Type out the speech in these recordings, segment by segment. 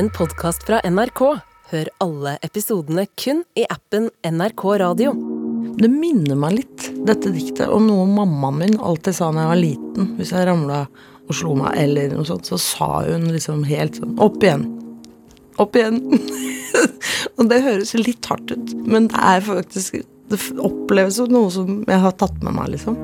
en podkast fra NRK. Hør alle episodene kun i appen NRK Radio. Det minner meg litt, dette diktet, om noe mammaen min alltid sa da jeg var liten. Hvis jeg ramla og slo meg, eller noe sånt, så sa hun liksom helt sånn Opp igjen. Opp igjen. og det høres litt hardt ut, men det er faktisk Det oppleves som noe som jeg har tatt med meg, liksom.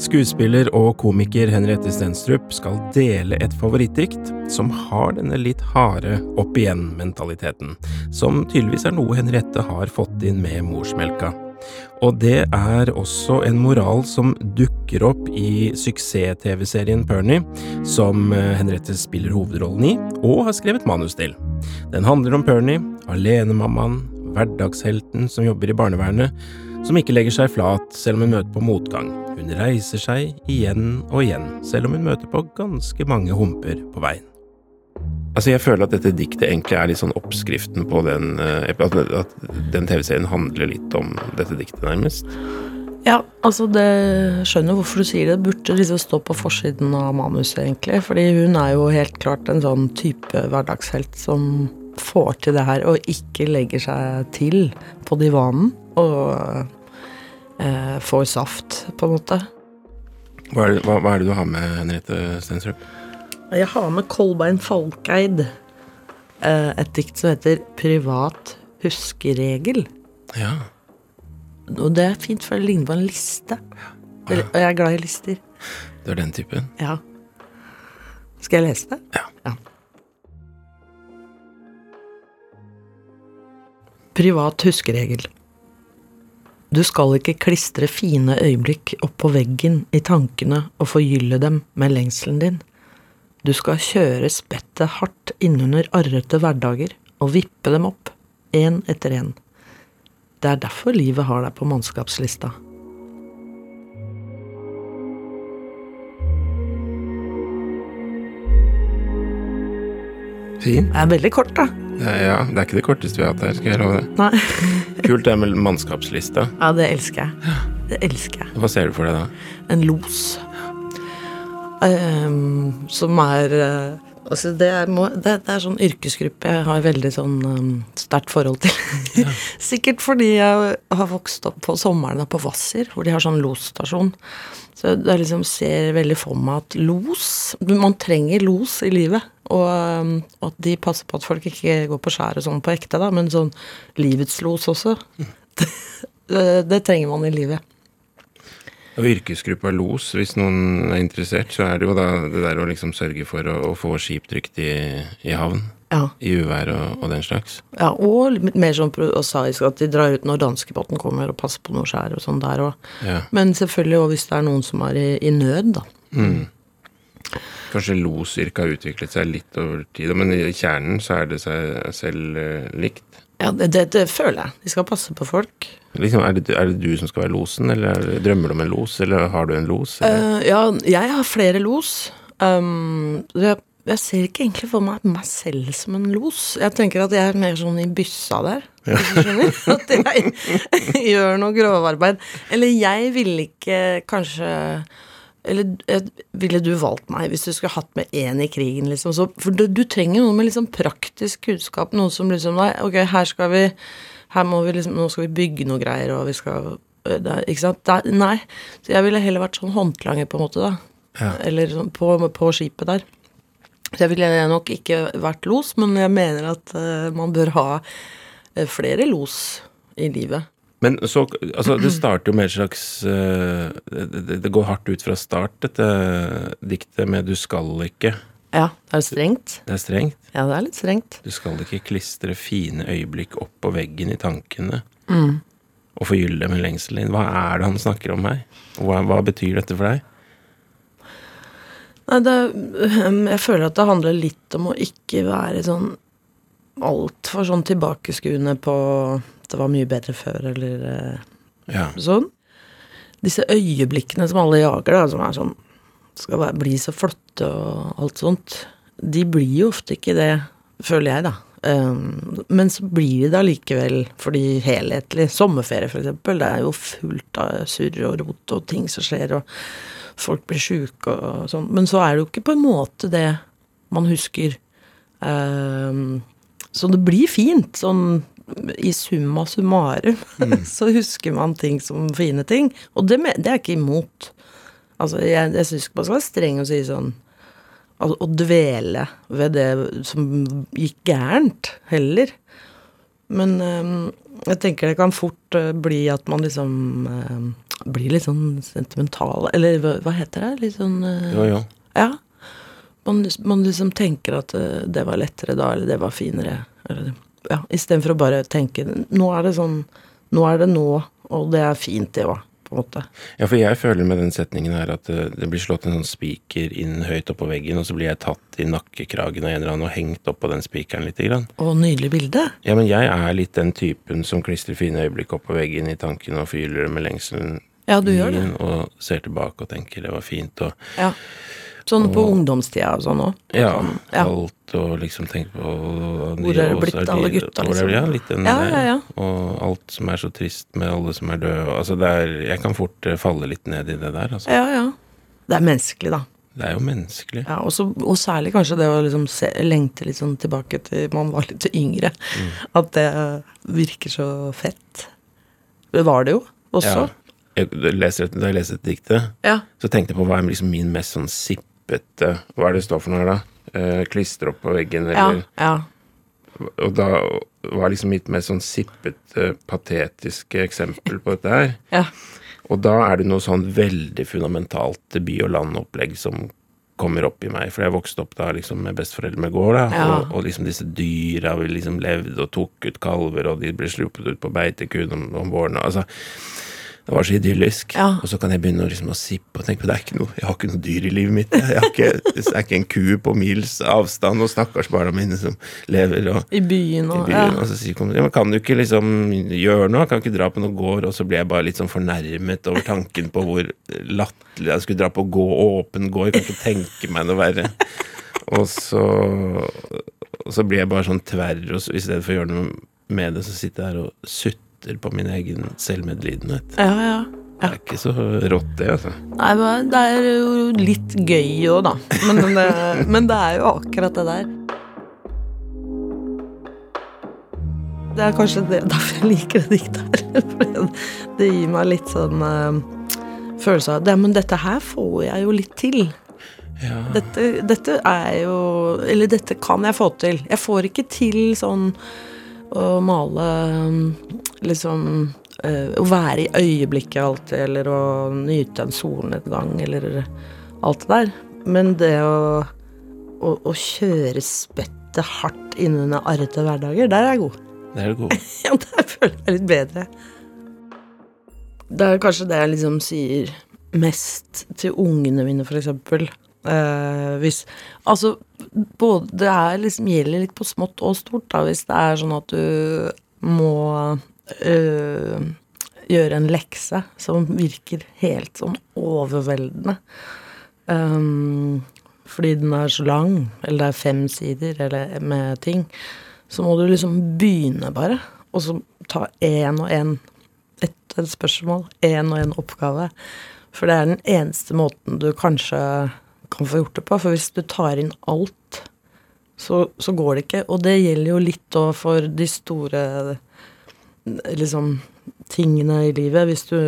Skuespiller og komiker Henriette Stenstrup skal dele et favorittdikt som har denne litt harde opp igjen-mentaliteten, som tydeligvis er noe Henriette har fått inn med morsmelka. Og det er også en moral som dukker opp i suksess-TV-serien Pernie, som eh, Henriette spiller hovedrollen i, og har skrevet manus til. Den handler om Pernie, alenemammaen, hverdagshelten som jobber i barnevernet, som ikke legger seg flat selv om hun møter på motgang. Hun reiser seg igjen og igjen, selv om hun møter på ganske mange humper på veien. Altså, jeg føler at dette diktet egentlig er litt sånn oppskriften på den uh, At den TV-serien handler litt om dette diktet, nærmest. Ja, altså det skjønner hvorfor du sier det. Det burde liksom stå på forsiden av manuset, egentlig. Fordi hun er jo helt klart en sånn type hverdagshelt som får til det her, og ikke legger seg til på divanen. Og eh, får saft, på en måte. Hva er, det, hva, hva er, det, du har med, Henriette Stensrup? Jeg har med Kolbein Falkeid. Eh, et dikt som heter 'Privat huskeregel'. Ja. Og det er fint, for det ligner på en liste. Og jeg er glad i lister. Du er den typen? Ja. Skal jeg lese det? Ja. Privat huskeregel. Du skal ikke klistre fine øyeblikk opp på veggen i tankene og forgylle dem med lengselen din. Du skal kjøre spettet hardt innunder arrete hverdager og vippe dem opp, én etter én. Det er derfor livet har deg på mannskapslista. Fin. Det er veldig kort, da. Ja, det er ikke det korteste vi har hatt her, skal jeg love det. Nei. Kult det med mannskapslista. Ja, det elsker jeg. Det elsker jeg. Hva ser du for deg da? En los. Um, som er uh, Altså, det er, det, det er, sånn yrkesgruppe jeg har veldig sånn um, sterkt forhold til. Ja. Sikkert fordi jeg har vokst opp på sommeren på Hvasser, hvor de har sånn losstasjon. Så jeg liksom ser veldig for meg at los Man trenger los i livet. Og, um, og, at de passer på at folk ikke går på skjæret sånn på ekte, da, men sånn livets los også. det, det trenger man i livet. Og yrkesgruppa los, hvis noen er interessert, så er det jo da det der å liksom sørge for å, å få skip trygt i, i havn. Ja. I uvær og, og, den slags. Ja, og mer sånn prosaisk at de drar ut når danskebåten kommer og passer på noe skjær og sånn der òg. Ja. Men selvfølgelig òg hvis det er noen som er i, i nød, da. Mm. Kanskje losyrket har utviklet seg litt over tid, men i kjernen så er det seg selv uh, likt. Ja, det, det, det, føler jeg. De skal passe på folk. Liksom, er, det, er, det, du som skal være losen, eller det, drømmer du om en los, eller har du en los? Uh, ja, jeg har flere los. Um, jeg, jeg, ser ikke egentlig for meg meg selv som en los. Jeg tenker at jeg er mer sånn i byssa der. Ja. At jeg gjør noe grovarbeid. Eller jeg ville ikke kanskje eller ville du valgt meg hvis du skulle hatt med én i krigen, liksom? Så, for du, du, trenger noe med liksom praktisk kunnskap, noe som liksom Nei, ok, her skal vi Her må vi liksom Nå skal vi bygge noe greier, og vi skal det, Ikke sant? Det, nei. Så jeg ville heller vært sånn håndlanger, på en måte, da. Ja. Eller sånn på, på, skipet der. Så jeg ville nok ikke vært los, men jeg mener at uh, man bør ha flere los i livet. Men så Altså, det starter jo med et slags uh, det, det, går hardt ut fra start, dette diktet med 'du skal ikke'. Ja. Det er strengt. Det er strengt. Ja, det er litt strengt. Du skal ikke klistre fine øyeblikk opp på veggen i tankene. Mm. Og forgylle dem med lengselen din. Hva er det han snakker om her? Hva, hva betyr dette for deg? Nei, det, jeg føler at det handler litt om å ikke være sånn altfor sånn tilbakeskuende på det var mye bedre før, eller eh, ja. sånn. Disse øyeblikkene som alle jager, da, som er sånn skal være, bli så flotte og alt sånt, de blir jo ofte ikke det, føler jeg, da. Um, men så blir de det allikevel fordi helhetlig. Sommerferie, for eksempel, det er jo fullt av surr og rot og ting som skjer, og folk blir sjuke og sånn. Men så er det jo ikke på en måte det man husker. Um, så det blir fint, sånn i summa summarum, så husker man ting som fine ting. Og det, det er ikke imot. Altså, jeg, jeg syns ikke man skal være streng og si sånn altså, Å dvele ved det som gikk gærent, heller. Men eh, jeg tenker det kan fort eh, bli at man liksom eh, blir litt sånn sentimental Eller hva, hva heter det? Litt sånn eh, Ja, ja. Ja. Man, man liksom tenker at det var lettere da, eller det var finere. Eller, ja, Istedenfor å bare tenke Nå er det sånn Nå er det nå, og det er fint, det òg, måte. Ja, for jeg føler med den setningen her at eh, det blir slått en sånn spiker inn høyt oppå veggen, og så blir jeg tatt i nakkekragen av en eller annen og hengt oppå den spikeren lite grann. Å, nydelig bilde. Ja, men jeg er litt den typen som klistrer fine øyeblikk oppå veggen i tanken og fyller det med lengselen Ja, du gjør det. og ser tilbake og tenker det var fint, og Ja. Sånn på ungdomstida og sånn òg. ja, Sånn, ja. alt, og liksom tenke på de- Hvor er det blitt av alle gutta, det- liksom? Ja, litt den Ja, ja. Og alt som er så trist med alle som er døde. Altså, det er Jeg kan fort eh, falle litt ned i det der, altså. ja, ja. Det er menneskelig, da. Det er jo menneskelig. Ja, også, og særlig kanskje det å liksom se, lengte litt sånn tilbake til man var litt yngre. Mm. At det virker så fett. Det var det jo også. Ja. Jeg da jeg leste et dikte, Ja. så tenkte jeg på hva er liksom min mest sånn sippete Hva er det det står for noe her, da? Eh, klistre opp på veggen, eller ja. Og da var liksom mitt mest sånn sippete, patetiske eksempel på dette her. ja. Og da er det noe sånn veldig fundamentalt by- og landopplegg som kommer opp i meg. For jeg vokste opp da liksom med besteforeldre med gård, da. Ja. Og, og liksom disse dyra vi liksom levde og tok ut kalver, og de ble sluppet ut på beitekur om, om våren. Altså, det var så idyllisk. Ja. Og så kan jeg begynne å liksom å sippe og tenke på det er ikke noe, jeg har ikke noe dyr i livet mitt. Jeg, har ikke, det er ikke en ku på mils avstand, og stakkars barna mine som lever og I byen i og byen, ja. og så sier kommunen ja, men kan du ikke liksom gjøre noe, kan du ikke dra på noe gård, og så ble jeg bare litt sånn fornærmet over tanken på hvor latterlig jeg skulle dra på gå, åpen gård, jeg kan ikke tenke meg noe verre. Og så, og så blir jeg bare sånn tverr, og så, i stedet for å gjøre noe med det, så sitter jeg her og sutter på min egen selvmedlidenhet. Ja, ja. Det er ikke så rått, det, altså. Nei, men det er jo litt gøy òg, da. Men det, men det er jo akkurat det der. Det er kanskje det, derfor jeg liker det diktet her. For det, gir meg litt sånn uh, følelse av det, Men dette her får jeg jo litt til. Ja. Dette, dette er jo Eller dette kan jeg få til. Jeg får ikke til sånn å male liksom eh, Å være i øyeblikket alltid, eller å nyte en solnedgang, eller alt det der. Men det å, å, å kjøre spettet hardt innunder arrete hverdager, der er jeg god. Det er du god. Ja, der føler jeg litt bedre. Det er kanskje det jeg liksom sier mest til ungene mine, for eksempel. Eh, hvis Altså, både Det er liksom gjelder litt på smått og stort, da, hvis det er sånn at du må eh, gjøre en lekse som virker helt sånn overveldende. Um, fordi den er så lang, eller det er fem sider eller med ting, så må du liksom begynne bare, og så ta én og én ett et spørsmål, én og én oppgave. For det er den eneste måten du kanskje kan få gjort det på. For hvis du tar inn alt, så, så går det ikke. Og det gjelder jo litt òg for de store liksom tingene i livet. Hvis du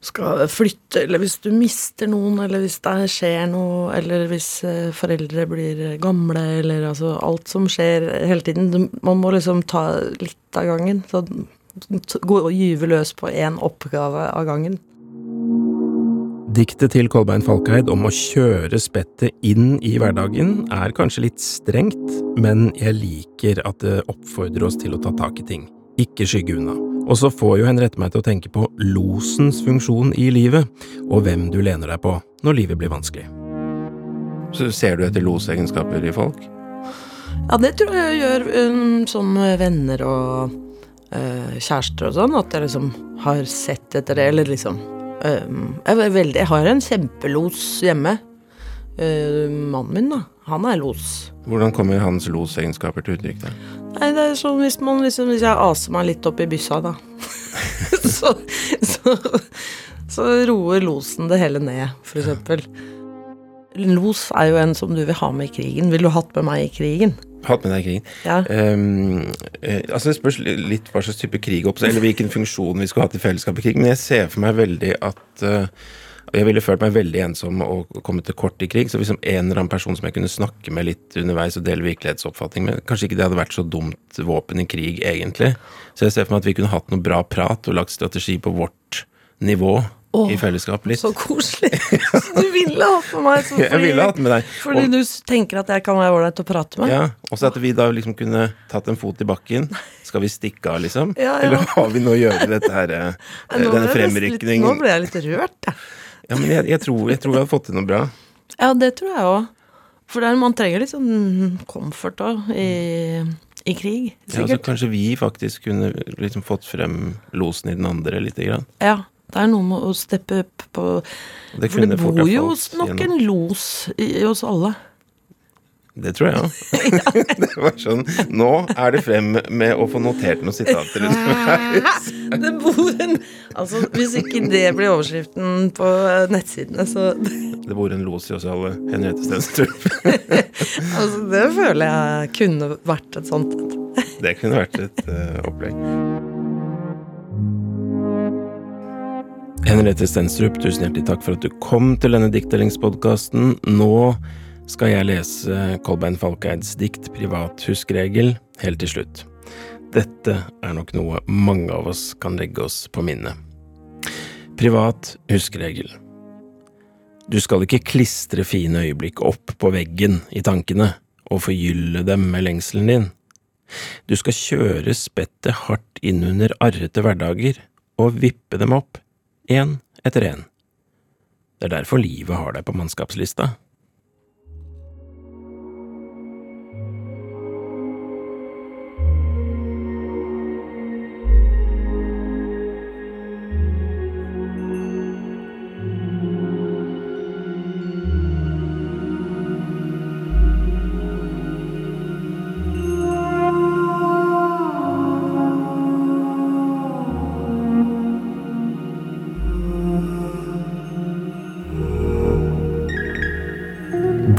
skal flytte, eller hvis du mister noen, eller hvis det skjer noe, eller hvis eh, foreldre blir gamle, eller altså alt som skjer hele tiden. Man må liksom ta litt av gangen. Så gå og gyve løs på én oppgave av gangen. Diktet til Kolbein Falkeid om å kjøre spettet inn i hverdagen er kanskje litt strengt, men jeg liker at det oppfordrer oss til å ta tak i ting, ikke skygge unna. Og så får jo Henriette meg til å tenke på losens funksjon i livet, og hvem du lener deg på når livet blir vanskelig. Så ser du etter losegenskaper i folk? Ja, det tror jeg jeg gjør um, sånn med venner og uh, kjærester og sånn, at jeg liksom har sett etter det, eller liksom jeg, har en kjempelos hjemme. Mannen min, da. Han er los. Hvordan kommer hans losegenskaper til uttrykk? da? Nei, det er sånn hvis man liksom Hvis jeg aser meg litt opp i byssa, da. så, så, så roer losen det hele ned, for eksempel. Los er jo en som du vil ha med i krigen. Ville du hatt med meg i krigen? Hatt med deg krigen. Ja. Um, altså Det spørs litt hva slags type krig opp, eller hvilken funksjon vi skulle hatt i fellesskapet krig. Men jeg ser for meg veldig at uh, jeg ville følt meg veldig ensom og kommet til kort i krig. Så liksom en eller annen person som jeg kunne snakke med litt underveis og dele virkelighetsoppfatning med, kanskje ikke det hadde vært så dumt våpen i krig, egentlig. Så jeg ser for meg at vi kunne hatt noe bra prat og lagt strategi på vårt nivå Åh, i fellesskap litt. Så koselig. Så du ville hatt med meg. Så Jeg ville hatt med deg. Fordi Og- du tenker at jeg kan være ålreit å prate med? Ja, Også at vi da liksom kunne tatt en fot i bakken. Skal vi stikke av, liksom? Ja, ja. Eller har vi noe å gjøre dette her, eh, denne fremrykningen? Nå ble jeg litt rørt, jeg. Ja, men jeg, jeg, tror, jeg tror vi hadde fått til noe bra. Ja, det tror jeg òg. For det er, man trenger litt sånn comfort òg i, i krig. Ja, så kanskje vi faktisk kunne liksom fått frem losen i den andre lite grann. Ja. Det er noe med å steppe opp på Det For det bor jo nok gjennom. en los i, oss alle. Det tror jeg òg. det var sånn Nå er det frem med å få notert noen sitater. Det bor en Altså, hvis ikke det blir overskriften på nettsidene, så Det bor en los i oss alle. Henriette Stenstrup. Altså, det føler jeg kunne vært et sånt et. Det kunne vært et uh, opplegg. Henriette Stenstrup, tusen hjertelig takk for at du kom til denne diktdelingspodkasten. Nå skal jeg lese Kolbein Falkeids dikt 'Privat huskeregel' helt til slutt. Dette er nok noe mange av oss kan legge oss på minnet. Privat huskeregel. Du skal ikke klistre fine øyeblikk opp på veggen i tankene og forgylle dem med lengselen din. Du skal kjøre spettet hardt inn under arrete hverdager og vippe dem opp, én etter én. Det er derfor livet har deg på mannskapslista.